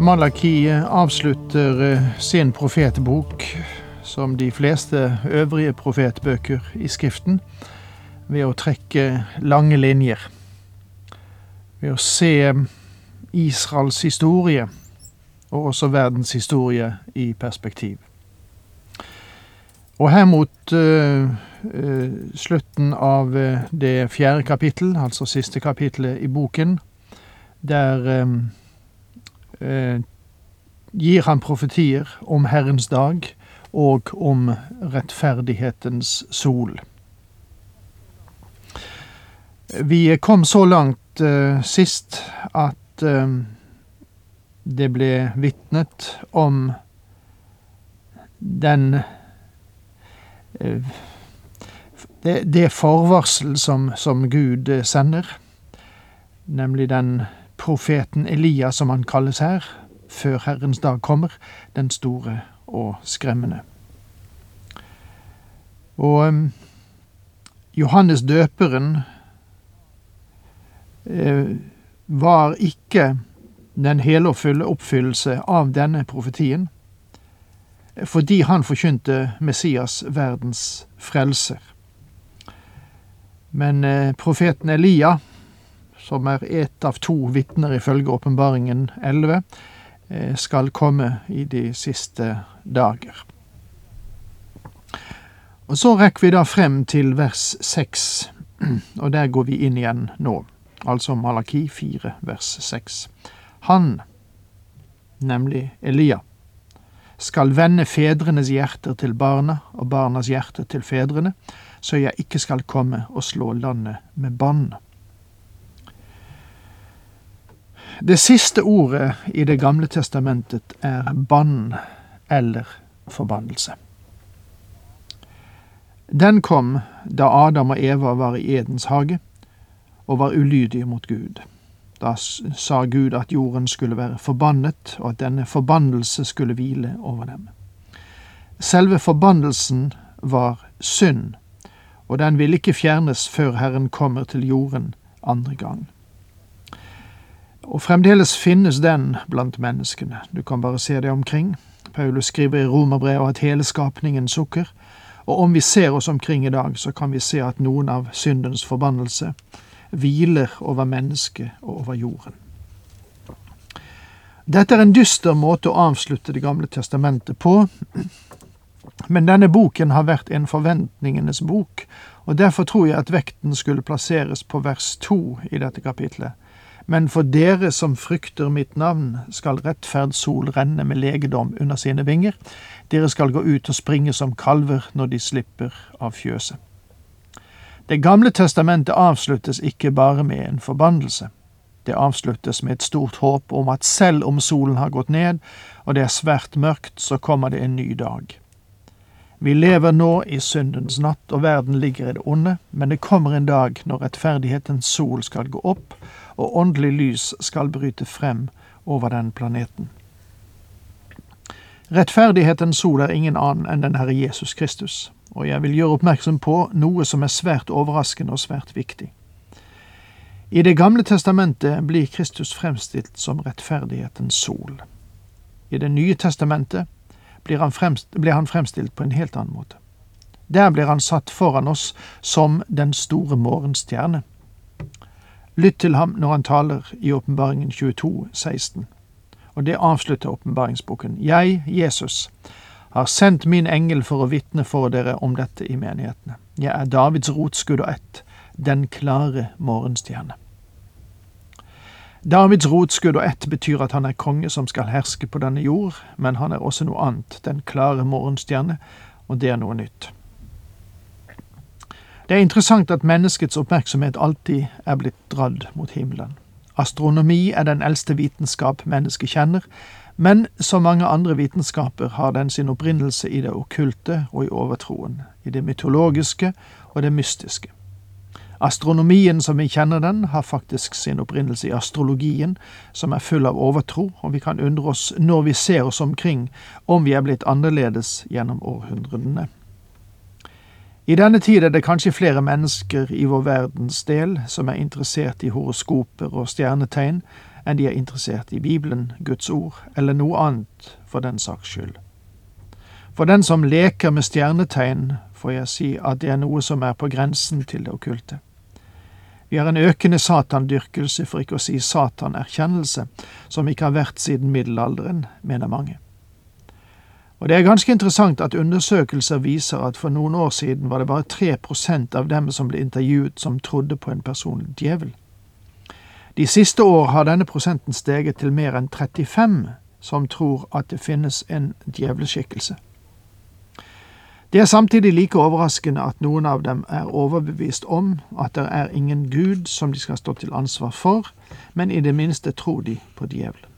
Malaki avslutter eh, sin profetbok, som de fleste øvrige profetbøker i Skriften, ved å trekke lange linjer. Ved å se Israels historie, og også verdens historie, i perspektiv. Og her mot uh, uh, slutten av det fjerde kapittel, altså siste kapittelet i boken, der um, gir han profetier om Herrens dag og om rettferdighetens sol. Vi kom så langt eh, sist at eh, det ble vitnet om den eh, det, det, forvarsel som, som Gud sender, nemlig den profeten Elia, som han kalles her, før Herrens dag kommer, den store og skremmende. Og um, Johannes døperen eh, var ikke den hele og fulle oppfyllelse av denne profetien, fordi han forkynte Messias verdens frelser. Men eh, profeten Elia som er ett av to vitner ifølge Åpenbaringen 11, eh, skal komme i de siste dager. Og Så rekker vi da frem til vers 6, og der går vi inn igjen nå. Altså Malaki 4, vers 6. Han, nemlig Elia, skal vende fedrenes hjerter til barna og barnas hjerter til fedrene, så jeg ikke skal komme og slå landet med bann. Det siste ordet i Det gamle testamentet er bann eller forbannelse. Den kom da Adam og Eva var i Edens hage og var ulydige mot Gud. Da sa Gud at jorden skulle være forbannet, og at denne forbannelse skulle hvile over dem. Selve forbannelsen var synd, og den vil ikke fjernes før Herren kommer til jorden andre gang. Og fremdeles finnes den blant menneskene. Du kan bare se deg omkring. Paulus skriver i Romerbrevet at hele skapningen sukker. Og om vi ser oss omkring i dag, så kan vi se at noen av syndens forbannelse hviler over mennesket og over jorden. Dette er en dyster måte å avslutte Det gamle testamentet på, men denne boken har vært en forventningenes bok, og derfor tror jeg at vekten skulle plasseres på vers to i dette kapitlet men for dere som frykter mitt navn, skal rettferdssol renne med legedom under sine vinger. Dere skal gå ut og springe som kalver når de slipper av fjøset. Det gamle testamentet avsluttes ikke bare med en forbannelse. Det avsluttes med et stort håp om at selv om solen har gått ned og det er svært mørkt, så kommer det en ny dag. Vi lever nå i syndens natt, og verden ligger i det onde, men det kommer en dag når rettferdighetens sol skal gå opp, og åndelig lys skal bryte frem over den planeten. Rettferdighetens sol er ingen annen enn den Herre Jesus Kristus, og jeg vil gjøre oppmerksom på noe som er svært overraskende og svært viktig. I Det gamle testamentet blir Kristus fremstilt som rettferdighetens sol. I Det nye testamentet blir han, fremst, blir han fremstilt på en helt annen måte. Der blir han satt foran oss som den store morgenstjerne. Lytt til ham når han taler i Åpenbaringen 22, 16. Og det avslutter åpenbaringsboken. Jeg, Jesus, har sendt min engel for å vitne for dere om dette i menighetene. Jeg er Davids rotskudd og ett, den klare morgenstjerne. Davids rotskudd og ett betyr at han er konge som skal herske på denne jord, men han er også noe annet, den klare morgenstjerne, og det er noe nytt. Det er interessant at menneskets oppmerksomhet alltid er blitt dradd mot himmelen. Astronomi er den eldste vitenskap mennesket kjenner, men som mange andre vitenskaper har den sin opprinnelse i det okkulte og i overtroen, i det mytologiske og det mystiske. Astronomien som vi kjenner den, har faktisk sin opprinnelse i astrologien, som er full av overtro, og vi kan undre oss når vi ser oss omkring om vi er blitt annerledes gjennom århundrene. I denne tid er det kanskje flere mennesker i vår verdensdel som er interessert i horoskoper og stjernetegn, enn de er interessert i Bibelen, Guds ord, eller noe annet for den saks skyld. For den som leker med stjernetegn, får jeg si at det er noe som er på grensen til det okkulte. Vi har en økende satandyrkelse, for ikke å si satanerkjennelse, som ikke har vært siden middelalderen, mener mange. Og det er ganske interessant at undersøkelser viser at for noen år siden var det bare 3% av dem som ble intervjuet som trodde på en personlig djevel. De siste år har denne prosenten steget til mer enn 35 som tror at det finnes en djevleskikkelse. Det er samtidig like overraskende at noen av dem er overbevist om at det er ingen gud som de skal stå til ansvar for, men i det minste tror de på djevelen.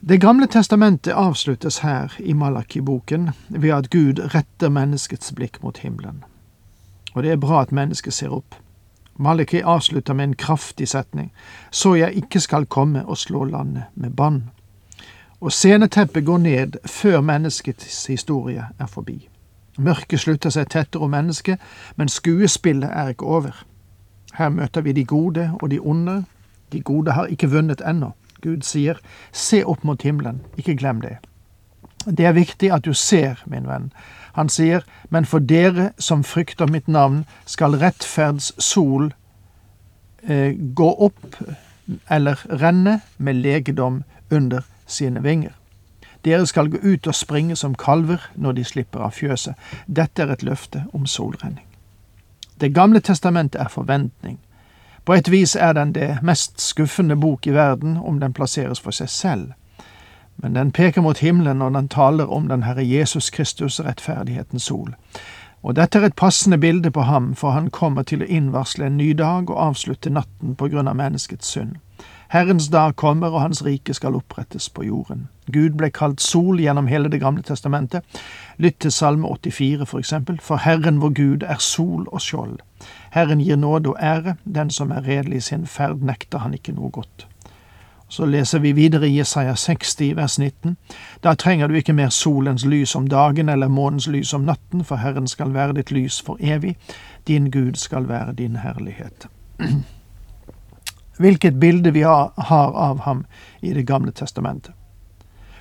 Det gamle testamentet avsluttes her i Malaki-boken ved at Gud retter menneskets blikk mot himmelen. Og det er bra at mennesket ser opp. Malaki avslutter med en kraftig setning, så jeg ikke skal komme og slå landet med bann. Og sceneteppet går ned før menneskets historie er forbi. Mørket slutter seg tettere om mennesket, men skuespillet er ikke over. Her møter vi de gode og de onde. De gode har ikke vunnet ennå. Gud sier, se opp mot himmelen, ikke glem det. Det er viktig at du ser, min venn. Han sier, men for dere som frykter mitt navn, skal rettferds sol eh, gå opp eller renne med legedom under sine vinger. Dere skal gå ut og springe som kalver når de slipper av fjøset. Dette er et løfte om solrenning. Det gamle testamentet er forventning. På et vis er den det mest skuffende bok i verden om den plasseres for seg selv men den peker mot himmelen når den taler om den Herre Jesus Kristus, rettferdighetens sol. Og dette er et passende bilde på ham, for han kommer til å innvarsle en ny dag og avslutte natten på grunn av menneskets synd. Herrens dag kommer, og hans rike skal opprettes på jorden. Gud ble kalt sol gjennom hele Det gamle testamentet. Lytt til Salme 84, for eksempel. For Herren vår Gud er sol og skjold. Herren gir nåde og ære. Den som er redelig i sin ferd, nekter han ikke noe godt. Så leser vi videre i Jesaja 60 vers 19. Da trenger du ikke mer solens lys om dagen eller månens lys om natten, for Herren skal være ditt lys for evig, din Gud skal være din herlighet. Hvilket bilde vi har av ham i Det gamle testamentet.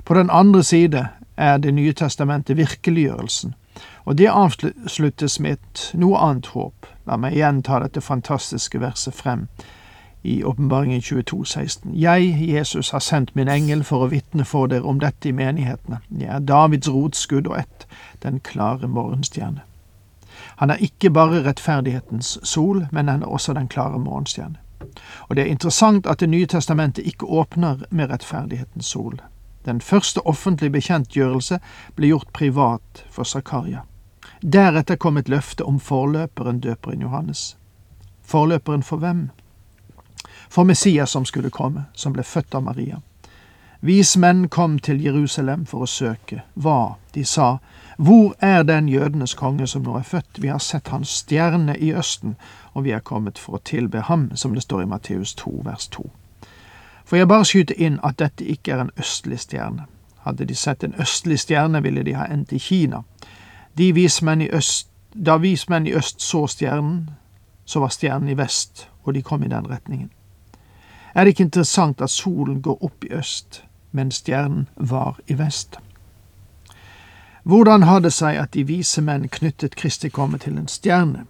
På den andre side er Det nye testamentet virkeliggjørelsen, og det avsluttes med et noe annet håp. La meg igjen ta dette fantastiske verset frem i Åpenbaringen 22, 16. Jeg, Jesus, har sendt min engel for å vitne for dere om dette i menighetene. Jeg er Davids rotskudd og ett, den klare morgenstjerne. Han er ikke bare rettferdighetens sol, men han er også den klare morgenstjerne. Og det er interessant at Det nye testamentet ikke åpner med rettferdighetens sol. Den første offentlige bekjentgjørelse ble gjort privat for Zakaria. Deretter kom et løfte om forløperen døperen Johannes. Forløperen for hvem? for Messias som skulle komme, som ble født av Maria. Vismenn kom til Jerusalem for å søke. Hva? De sa, Hvor er den jødenes konge som nå er født? Vi har sett hans stjerne i Østen, og vi er kommet for å tilbe ham, som det står i Matteus 2, vers 2. For jeg bare skyter inn at dette ikke er en østlig stjerne. Hadde de sett en østlig stjerne, ville de ha endt i Kina. De vismenn i øst, da vismenn i øst så stjernen, så var stjernen i vest, og de kom i den retningen. Er det ikke interessant at solen går opp i øst, mens stjernen var i vest? Hvordan har det seg at de vise menn knyttet Kristi komme til en stjerne?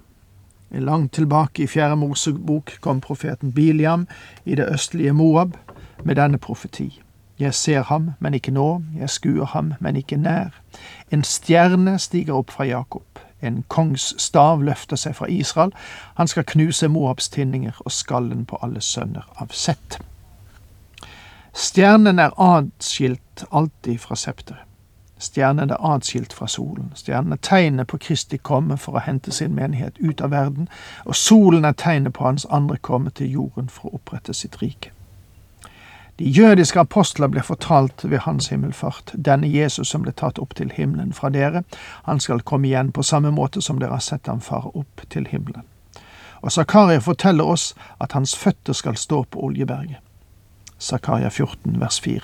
Langt tilbake i Fjerde Mosebok kom profeten Biliam i det østlige Moab med denne profeti. Jeg ser ham, men ikke nå, jeg skuer ham, men ikke nær. En stjerne stiger opp fra Jakob. En kongs stav løfter seg fra Israel. Han skal knuse Moabs tinninger og skallen på alle sønner av Sett. Stjernen er atskilt alltid fra septeret. Stjernen er atskilt fra solen. Stjernen er tegnet på Kristi komme for å hente sin menighet ut av verden, og solen er tegnet på hans andre komme til jorden for å opprette sitt rike. De jødiske apostler ble fortalt ved hans himmelfart, denne Jesus som ble tatt opp til himmelen fra dere, han skal komme igjen på samme måte som dere har sett ham fare opp til himmelen. Og Zakaria forteller oss at hans føtter skal stå på Oljeberget. Zakaria 14, vers 4.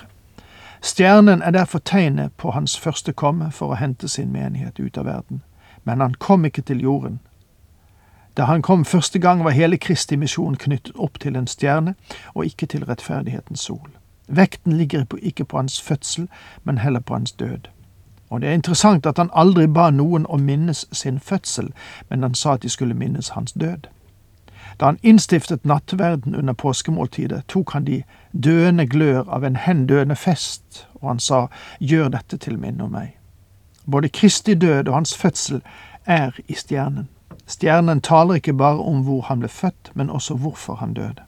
Stjernen er derfor tegnet på hans første komme for å hente sin menighet ut av verden. Men han kom ikke til jorden. Da han kom første gang, var hele Kristi misjon knyttet opp til en stjerne, og ikke til rettferdighetens sol. Vekten ligger ikke på hans fødsel, men heller på hans død. Og det er interessant at han aldri ba noen å minnes sin fødsel, men han sa at de skulle minnes hans død. Da han innstiftet nattverden under påskemåltidet, tok han de døende glør av en hendøende fest, og han sa, gjør dette til minne om meg. Både Kristi død og hans fødsel er i stjernen. Stjernen taler ikke bare om hvor han ble født, men også hvorfor han døde.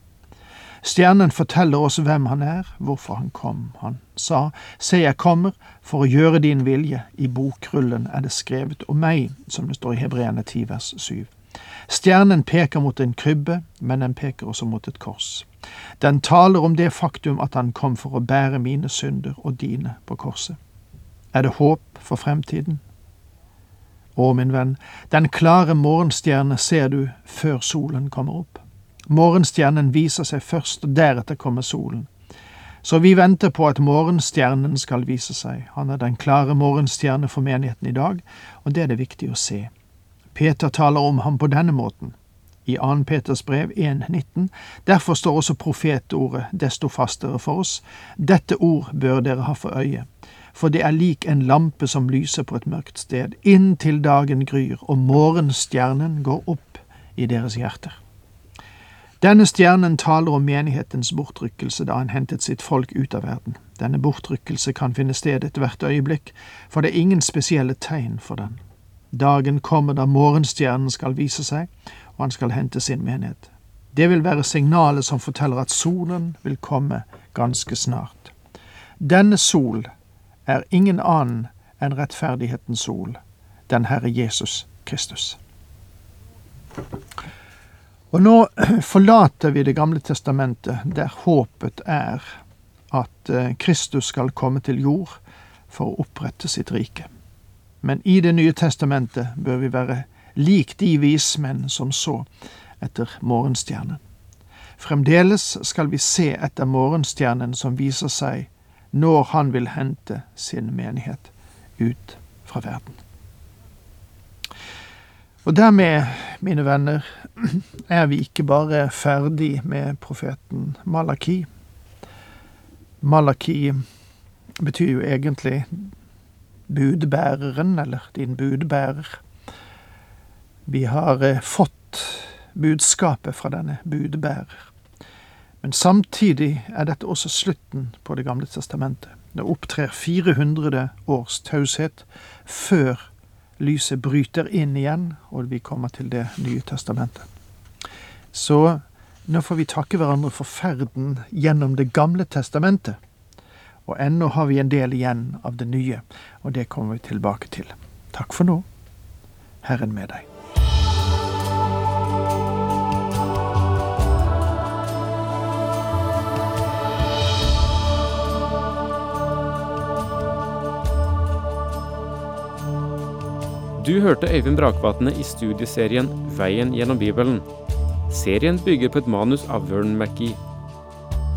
Stjernen forteller oss hvem han er, hvorfor han kom. Han sa, Se, jeg kommer for å gjøre din vilje, i bokrullen er det skrevet om meg, som det står i Hebreerne 10 vers 7. Stjernen peker mot en krybbe, men den peker også mot et kors. Den taler om det faktum at han kom for å bære mine synder og dine på korset. Er det håp for fremtiden? Å, min venn, den klare morgenstjerne ser du før solen kommer opp. Morgenstjernen viser seg først, og deretter kommer solen. Så vi venter på at morgenstjernen skal vise seg. Han er den klare morgenstjerne for menigheten i dag, og det er det viktig å se. Peter taler om ham på denne måten. I 2. Peters brev 1,19. Derfor står også profetordet desto fastere for oss. Dette ord bør dere ha for øye, for det er lik en lampe som lyser på et mørkt sted, inntil dagen gryr og morgenstjernen går opp i deres hjerter. Denne stjernen taler om menighetens bortrykkelse da han hentet sitt folk ut av verden. Denne bortrykkelse kan finne sted ethvert øyeblikk, for det er ingen spesielle tegn for den. Dagen kommer da morgenstjernen skal vise seg, og han skal hente sin menighet. Det vil være signalet som forteller at solen vil komme ganske snart. Denne sol er ingen annen enn rettferdighetens sol, den Herre Jesus Kristus. Og nå forlater vi Det gamle testamentet, der håpet er at eh, Kristus skal komme til jord for å opprette sitt rike. Men i Det nye testamentet bør vi være lik de vismenn som så etter morgenstjernen. Fremdeles skal vi se etter morgenstjernen som viser seg når han vil hente sin menighet ut fra verden. Og dermed, mine venner, er vi ikke bare ferdig med profeten Malaki. Malaki betyr jo egentlig budbæreren, eller din budbærer. Vi har eh, fått budskapet fra denne budbærer. Men samtidig er dette også slutten på Det gamle testamentet. Det opptrer 400 års taushet før lyset bryter inn igjen, og vi kommer til Det nye testamentet. Så nå får vi takke hverandre for ferden gjennom Det gamle testamentet. Og ennå har vi en del igjen av det nye, og det kommer vi tilbake til. Takk for nå. Herren med deg. Du hørte Øyvind Brakvatne i studieserien Veien gjennom Bibelen. Serien bygger på et manus av Vern McGee.